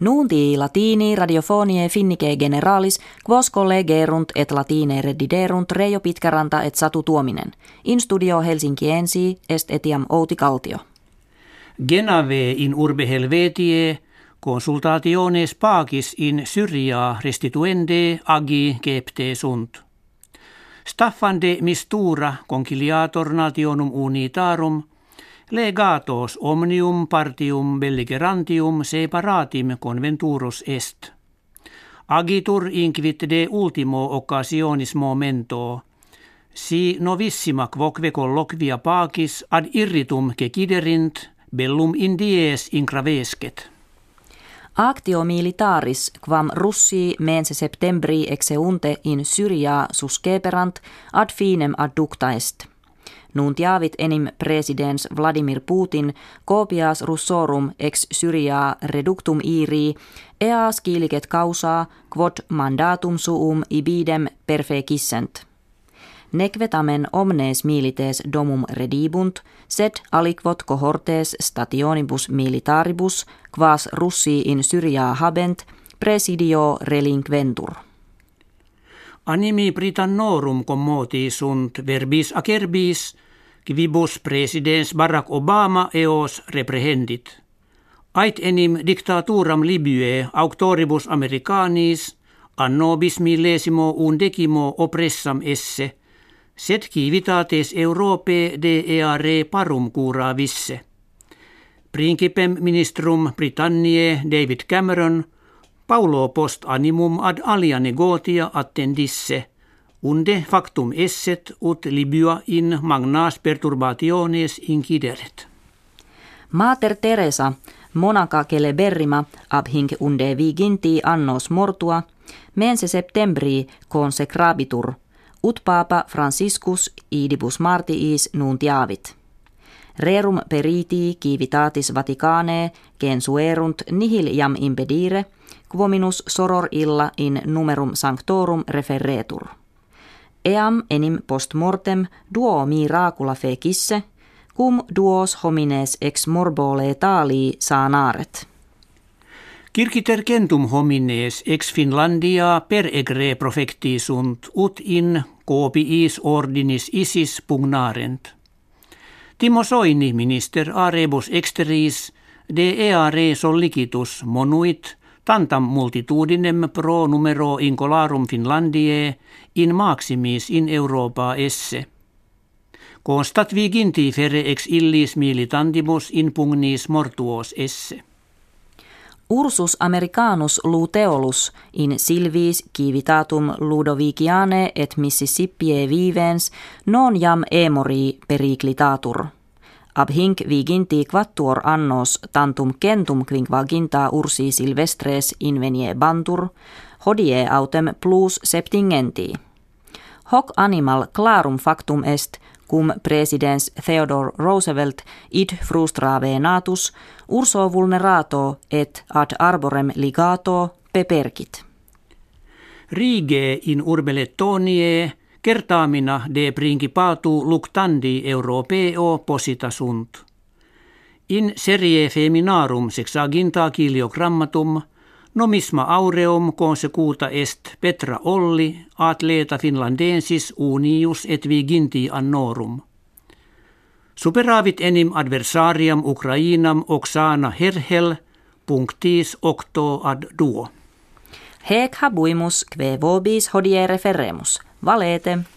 Nunti latini radiofonie finnike generalis, quos collegerunt et latine rediderunt Reijo Pitkäranta et Satu Tuominen. In studio Helsinkiensi est etiam Outi Kaltio. Genave in urbe Helvetie consultationes pagis in Syria restituende agi kepte sunt. Staffan de mistura conciliator nationum unitarum – legatos omnium partium belligerantium separatim conventurus est. Agitur inquit de ultimo occasionis momento, si novissima quoque colloquia pacis ad irritum queciderint bellum in dies incravescet. Actio militaris quam Russi mense septembri exeunte in Syria susceperant ad finem adducta est – Nuntiavit enim presidens Vladimir Putin copias russorum ex Syria reductum iri, ea skiliket causa quod mandatum suum ibidem perfecissent. Nekvetamen omnes milites domum redibunt, sed aliquot cohortes stationibus militaribus, quas russi in Syria habent, presidio relinquentur. Animi Britannorum commoti sunt verbis acerbis, quibus presidens Barack Obama eos reprehendit. Ait enim dictaturam Libye auctoribus americanis anno bis millesimo undecimo oppressam esse, sed civitates de eare parum cura visse. Principem ministrum Britanniae David Cameron Paulo post animum ad alia negotia attendisse – unde factum esset ut Libya in magnas perturbationes incideret. Mater Teresa, monaca celeberrima ab hinc unde viginti annos mortua, mense septembri consecrabitur, ut papa Franciscus idibus martiis nuntiavit. Rerum periti civitatis Vaticanae gensuerunt nihil jam impedire, quominus soror illa in numerum sanctorum referretur. Eam enim post mortem duo miracula fecisse, cum duos homines ex morbole talii saanaret. Kirkiter kentum homines ex Finlandia per egre profecti sunt ut in copiis ordinis isis pugnarent. Timo Soini minister a rebus exteris de eare sollicitus monuit – tantam multitudinem pro numero incolarum Finlandiae in maximis in Europa esse. Constat viginti fere ex illis militantibus in pugnis mortuos esse. Ursus Americanus luteolus in silvis civitatum Ludoviciane et Mississippie vivens non jam emori periclitatur – ab hinc viginti quattuor annos tantum centum quinquaginta ursi silvestres invenie bantur, hodie autem plus septingenti. Hoc animal clarum factum est, cum presidens Theodore Roosevelt id frustrave natus, urso vulnerato et ad arborem ligato peperkit. Rige in urbe Lettonie Kertaamina de principatu luctandi europeo posita sunt. In serie feminarum sexaginta kiliogrammatum nomisma aureum consecuta est Petra Olli atleta finlandensis unius et viginti annorum. Superavit enim adversariam Ukrainam Oksana Herhel punctis octo ad duo. Hec habuimus kve vobis hodie referemus. Valete.